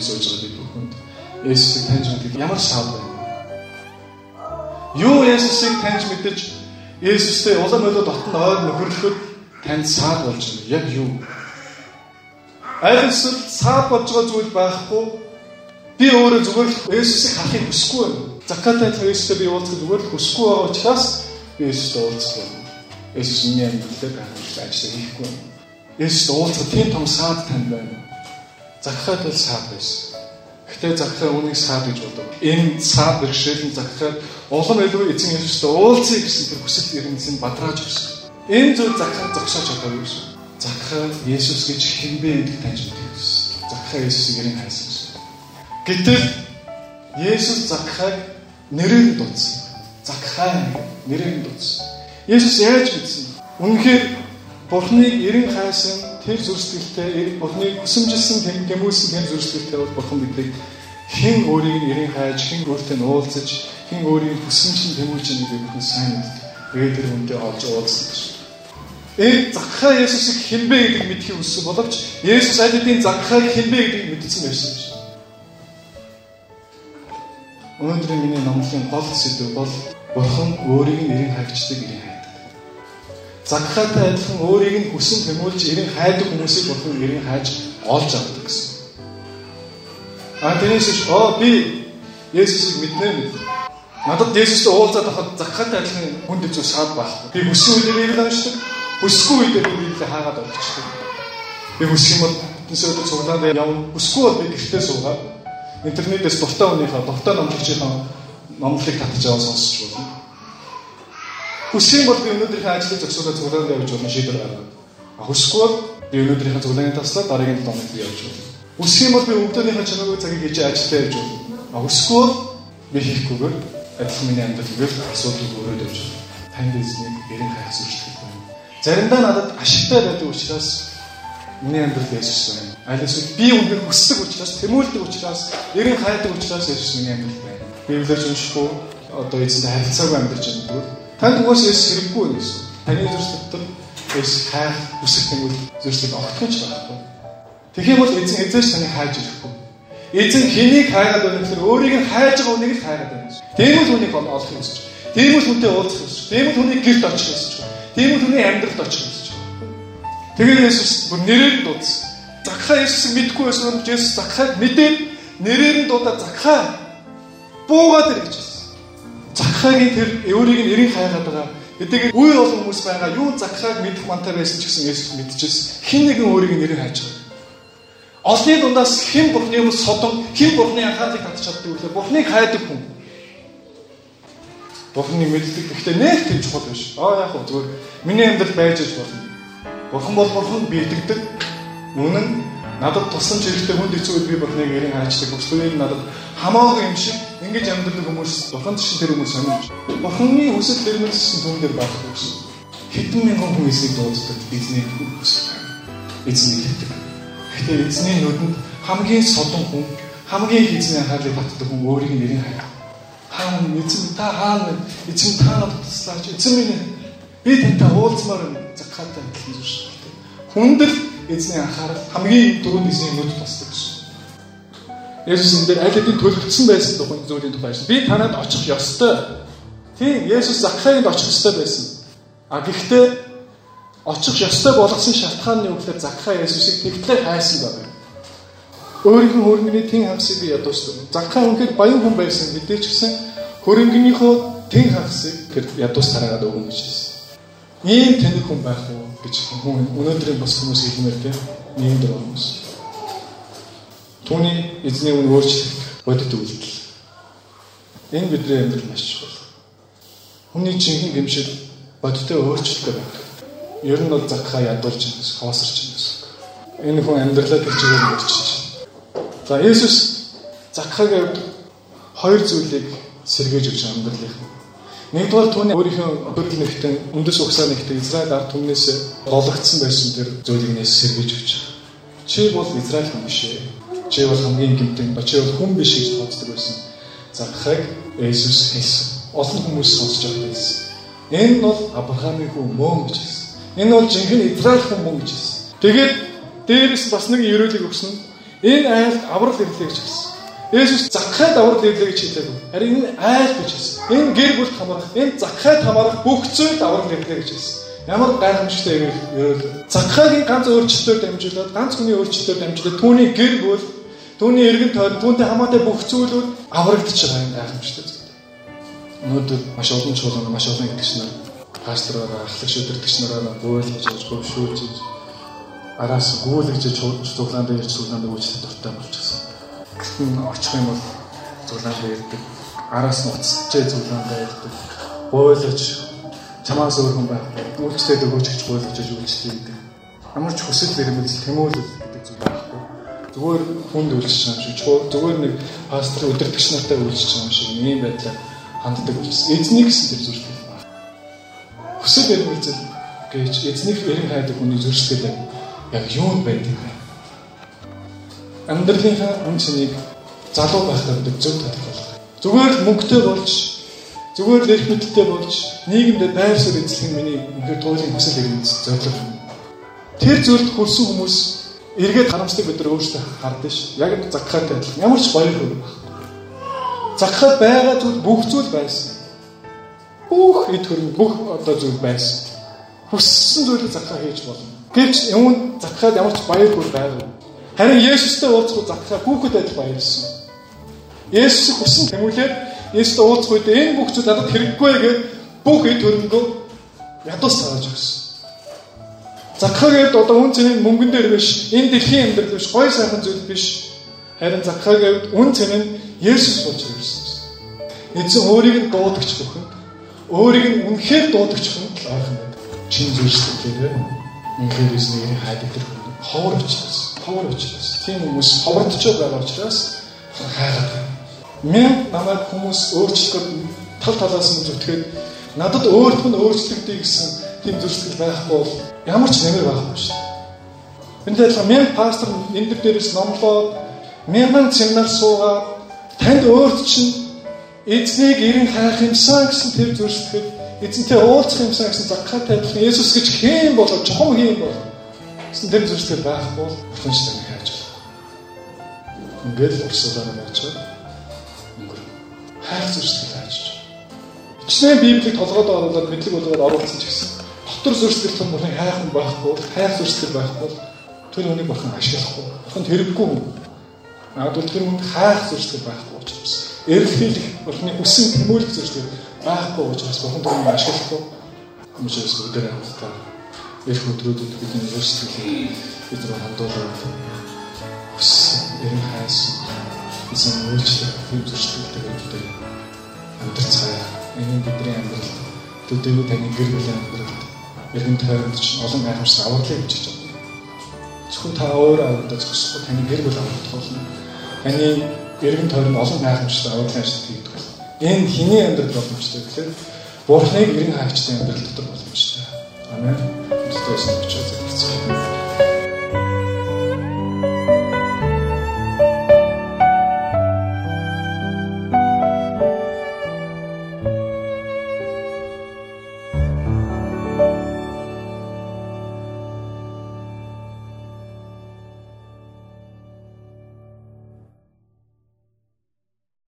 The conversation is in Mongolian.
сууж байгаа бид бүхэнд Есүсийг таньж мэдэх ямар сав байна? Юу Есүсийг таньж мэдэж Есүстэй улам олоо дотн ойр нөхөрлөхөд танд саад болж байна. Яг юу? Аль эсвэл саад болж байгаа зүйл байхгүй би өөрөө зүгээр л Есүсийг харахыг хүсэхгүй байна. Закатай Есүстэй би уулзах зүгээр л хүсэхгүй байгаа учраас би Есүстэй уулзах байна. Есүс миний амьдралыг гаргаж ажиллаж хийхгүй. Есүс уулзах тийм том саад танд байна. Закхай тул саад байсан. Гэтэ закхай үнийг саад гэж бодог. Энэ саад бэрхшээл нь закхай улам илүү эзэн Есүстэй уулзъя гэсэн тэр хүсэл эрмэлзэл бадрааж өгсөн. Энэ зүйл закхай зогсоож чадаагүй гэсэн. Закхай Есүс гэж хинбэ гэдгийг таньж мэдэх гэсэн. Закхай Есүсийг ярин хайсан. Гэтэл Есүс закхайг нэрээр дуудсан. Закхай нэрээр дуудсан. Есүс яаж мэдсэн? Үнэхээр Бурхныг эрен хайсан тэр зүрстгэлтэй Бурхныг хүсэмжилсэн тэмүүлсэн тэр зүрстгэлтэй бол Бурхан биднийг хэн өөрийг нь эрен хайж, хэн өөртөө уулзаж, хэн өөрийг хүсэмжлэн тэмүүлж байгааг Бурхан сайн мэддэг. Тэгээд тэр хүнтэй олж уулзсан гэж. Энэ Закхай Есүсийг хинбэ гэдгийг мэдхийг хүссэн боловч Есүс аль хэдийн Закхайг хинбэ гэдгийг мэдсэн байсан юм шиг. Өнөөдөр миний номлын гол сэдв бол Бурхан өөрийг нь эрен хайгчдаг эрен хайж Закхатай адилхан өөрийг нь хүсэн тэмүүлж эрен хайдаг хүмүүсийг бурхан эрен хайж олж авдаг гэсэн. А тэрээс ш оо би Есүсийг мэднэ мэд. Надад Есүстэй уулзаад байхад Закхатай адилхан хүнд хэцүү саад байхгүй. Би хүссэн Библийг уншдаг. Хүсэхгүй би Библийг хаагаад олчихдаг. Би хүсэх юм бол тэнцвэртэй цуглаад явна. Хүсэхгүй бол би гэртээ суугаад интернетээс дуртай хүнийхээ дуртай номлогчийн номлолыг татж аваад сонсч болно. Юм бол би өнөөдрийнхээ ажлыг зөксөөрөө цуглаанд явж болно шийдвэр гаргана. А хүсэхгүй бол би өнөөдрийнхээ цуглааны таслаад дараагийн 7 хоногт явж болно. Юм бол би өвдөнийхөө чанарыг цагийг хийж ажилдаа явж болно. А хүсэхгүй бол би хийхгүйгээр адилхан миний амьдрал гэр асуудал өөрөө давж байна. Танд эзнийг эрен хайх зүйлчлэх байна. Заримдаа надад ашигтай байдаг учраас миний амьдрал Есүс байна. Аль эсвэл би үнээр хүсдэг учраас, тэмүүлдэг учраас, эрен хайдаг учраас Есүс миний амьдрал байна. Библиэд уншихгүй одоо эзэнтэй харилцаагүй амьдарч байгаа Танд угаас Есүс хэрэггүй гэсэн. Таны дотор Есүс хайх үсэх тэмүүл зүрхийг огтхон ч байхгүй. Тэгэх юм бол эзэн эзэж таны хайж ирэхгүй. Эзэн хэнийг хайгаад байна гэхээр өөрийг нь хайж байгаа хүнийг л хайгаад байна. Тийм л хүнийг олох юм гэж. Тийм л хүнтэй уулзах юм гэж. Тийм л хүний гэрт очих юм гэж. Тийм л хүний амьдралд очих юм гэж. Тэгээд Есүс бүр нэрээр дуудсан. Закхай Есүсийг мэдгүй байсан бол Есүс Закхайг мэдээд нэрээр нь дуудаад Закхай буугаад ир гэж Закхагийн тэр өөрийг нь эрийн хайгаад байгаа. Эдгээр үе олон хүмүүс байгаа. Юу Закхаг мэдэх мантай байсан ч гэсэн Есүс мэдчихсэн. Хин нэгэн өөрийг нь эрийн хайж байгаа. Олны дундаас хэн Бурхны өмнө содон, хэн Бурхны анхаарлыг татж чаддаг вэ? Бурхныг хайдаг хүн. Бурхны мэддэг гэхдээ нэг тийм чухал биш. Аа яг хөө зүгээр миний амьдрал байж аж болно. Бурхан бол Бурхан бийдэгдэг. Үнэн надад тусламж хэрэгтэй хүнд хэцүү үед би Бурхныг эрийн хайчдаг. Өсвөрийн надад хамаагүй юм шиг ингэж амьдрэх хүмүүс бурхан чинь тэр хүмүүс сонирч. Бурханы хүсэл төрмөлсөн хүн дээр байх хүмүүс. Хэдэн мянган хүн эсрэг дууддаг эзний хүсэл. Эзний хэлдэг. Гэхдээ эзний нүдэнд хамгийн содон хүн, хамгийн эзний анхаарлыг татдаг хүн өөрийг нэрийн хайр. Хаан эзэн та хаан эзэн та надад туслаач эзэн минь би тантай уулзмаар закхаатай хэлсэн зүйл шүү дээ. Хүндэл эзний анхаарал хамгийн дөрөв эзний нүд тусдаг. Есүс энэ дээр аль хэдийн төлөвлөсөн байсан тухайн зүйлийн тухай шин. Би танад очих ёстой. Тийм Есүс Закхайд очих ёстой байсан. А гэхдээ очих ёстой болгосон шалтгаан нь юу гэхээр Закхай Есүсийг тэгтлээ хайсан байна. Өөрийнхөө хөрөнгөний тэн хагасыг би ядуусдаг. Закхай үнэхээр баян хүн байсан мэдээч гэсэн хөрөнгөнийхөө тэн хагасыг тэр ядуус тараагаад өгөн гэж хэлсэн. Ийм тэнэг хүн байх уу гэж хүн өнөөдрийн бас хүмүүс хэлмээр тийм ийм дөрөв хүмүүс. Түүний эзний үн өөрчлөлт бодит үйлдэл. Энэ бидний амьдрал маш чухал. Хүний жинхэнэ гэмшил бодиттой өөрчлөлттэй байдаг. Ер нь бол закхаа ядуулж байгаа, хоосорч байгаа. Энэ хүн амьдралаа тэр чигээр өөрчилж байна. За Есүс закхагийн хувьд хоёр зүйлийг сэргээж өгч амьдралын. Нэгдүгээр түүний өөрийнхөө төрөл нэгтэн үндэс угсаа нэгтэн Израиль ард түмнээс гологдсон байсан тэр зүйлийг нээс сэргээж өгч байгаа. Чи бол Израиль хүн биш ээ чи бол хамгийн гэмтэн ба чи бол хүн биш гэж тооцдог байсан. Закхайг Есүс хэлсэн. Олон хүмүүс сонсож байгаа байсан. Энэ бол Авраамийн хүн мөн гэж хэлсэн. Энэ бол жинхэнэ Израиль хүн мөн гэж хэлсэн. Тэгээд дээрээс бас нэг ерөөлийг өгсөн. Энэ айл аврал ирлээ гэж хэлсэн. Есүс закхайд аврал ирлээ гэж хэлээгүй. Харин энэ айл гэж хэлсэн. Энэ гэр бүл хамаарах, энэ закхайд хамаарах бүх зүйл аврал ирлээ гэж хэлсэн. Ямар гайхамшигтай юм бэ? Закхайгийн ганц өөрчлөлтөөр дамжуулаад, ганц хүний өөрчлөлтөөр дамжуулаад түүний гэр бүл, түүний эргэн тойрон, түүнтэй хамаатай бүх зүйлүүд аврагдчих байгаа юм гайхамшигтай зүйл. Өнөөдөр маш олон чуулганд маш олон итгэж нар пастороо ахлагч өдөртөгч нараа гуйлгаж яаж гөвшүүлж араас гүйлгэж цуглаанд ирж цуглаанд үйлчлэх дуртай болчихсон. Гэтэн очих юм бол цуглаанд ирдэг. Араас нь уцчээ цуглаанд ирдэг. Гуйлгаж чамаас өөр хүн байх. Үйлчлээд өгөөч гэж гуйлгаж үйлчлэх гэдэг. Ямар ч хүсэл эрмэлзэл тэмүүлэл гэдэг зүйл байхгүй. Зүгээр хүнд үйлчлэж юм шиг зүгээр нэг пастор өдөртөгч нартай үйлчлэж юм шиг ийм байдлаар ханддаг учраас эзнийг гэсэн тэр зүрх Хүсэл эрмэлзэл гэж эзнийг эрен хайдаг хүний зөрчил яг юу байдаг вэ? Амьдралынхаа үн цэнийг залуу байхдаа зөв татах болох. Зүгээр л мөнгөтэй болж зүгээр л эрх мэдэлтэй болж нийгэмд байр суурь эзлэх нь миний үнхээр туйлын хүсэл эрмэлзэл зорилго. Тэр зүйлд хүрсэн хүмүүс эргээд харамсдаг бид нар өөрсдөө хардсан ш. Яг закхаатай адилхан. Ямар ч баяр хөөр баг. Закхаад байгаа зүйл бүх зүйл байсан бүх эд хөрөнгө бүх одоо зүйл байсан. Хүссэн зүйлийг закхаа хийж болно. Гэвч юм закхаад ямар ч баяр бүр байв. Харин Есүстэй уулзах закхаа хүүхэд адил баярлсан. Есүс хүссэн тэмүүлээд Есүстэй уулзах үед энэ бүх зүйл надад хэрэггүй гэж бүх эд хөрөнгөө ядуус тааж өгсөн. Закхаагээд одоо үн цэнийн мөнгөн дээр биш, энэ дэлхийн амьдрал биш, гой сайхан зүйл биш. Харин закхаагээд үн цэн нь Есүс болж ирсэн. Эзэн өөрийг нь дуудагч бүхэн өөрийг нь үнэхээр дуудагч хүн л ойрхон байдаг. Чин зүйлсээр үнэхээр эзнийг хайдаг хүн ховор учраас, ховор учраас. Тийм хүмүүс ховордож байгаа учраас хайгаад байна. Мен намайг хүмүүс өөрчлөхөд тал талаас нь зүтгээд надад өөрт нь өөрчлөгдөе гэсэн тийм зөрчил байхгүй бол ямар ч нэмэр байхгүй шүү дээ. Энд адилхан мен пастор энэ дээрээс номлоод мянган семинар суугаад танд өөрт чинь эзнийг ирэн хайх юмсан гэсэн тэр зөрсөлдөд эзэнтэй уулзах юмсан гэсэн закхаатай адилхан Есүс гэж хэн болоо чухам хэн болоо гэсэн тэр зөрсөлдөд байхгүй бол ч тань хайж байна. Ингээд л урсгалаараа байчаа. Өнгөр хайх зөрсөлдөд хайж. Хичнээн Библийг толгойд оруулаад мэдлэг болгоод оруулсан ч гэсэн дотор зөрсөлдөд том бурхан хайх юм байхгүй хайх зөрсөлдөд байхгүй тэр үнийг бурхан ашиглахгүй. Бурхан хэрэггүй юм. Наад тэр хүнд хайх зөрсөлдөд байхгүй учраас эрэлхийлэх бурхны үсэн тэмүүлэх зүйлс байхгүй учраас бурхан түүнийг ашиглахгүй хүмүүсээс өдөр хамтдаа эрх өдрүүдэд бидний өөрсдөө бид рүү хандуулаад үсэн эрен хайсан эзэн үйлчлэх тийм зөрчилтэй гэдэг амьдарцгаая. Энэ бидний амьдрал төдөө таны гэр бүлийн амьдрал эргэн тойронд ч олон гайхамшиг авралыг хийж байгаа. Зөвхөн та өөр авралаа зогсохгүй таны гэр бүл авралт болно. Таны эргэн тойронд олон гайхамшигтай авралын ажил хийдэг. Энэ хиний амьдрал боломжтой гэхээр Бурхныг эргэн хайчтай амьдрал дотор боломжтой. Амен. Czy to jest na czasach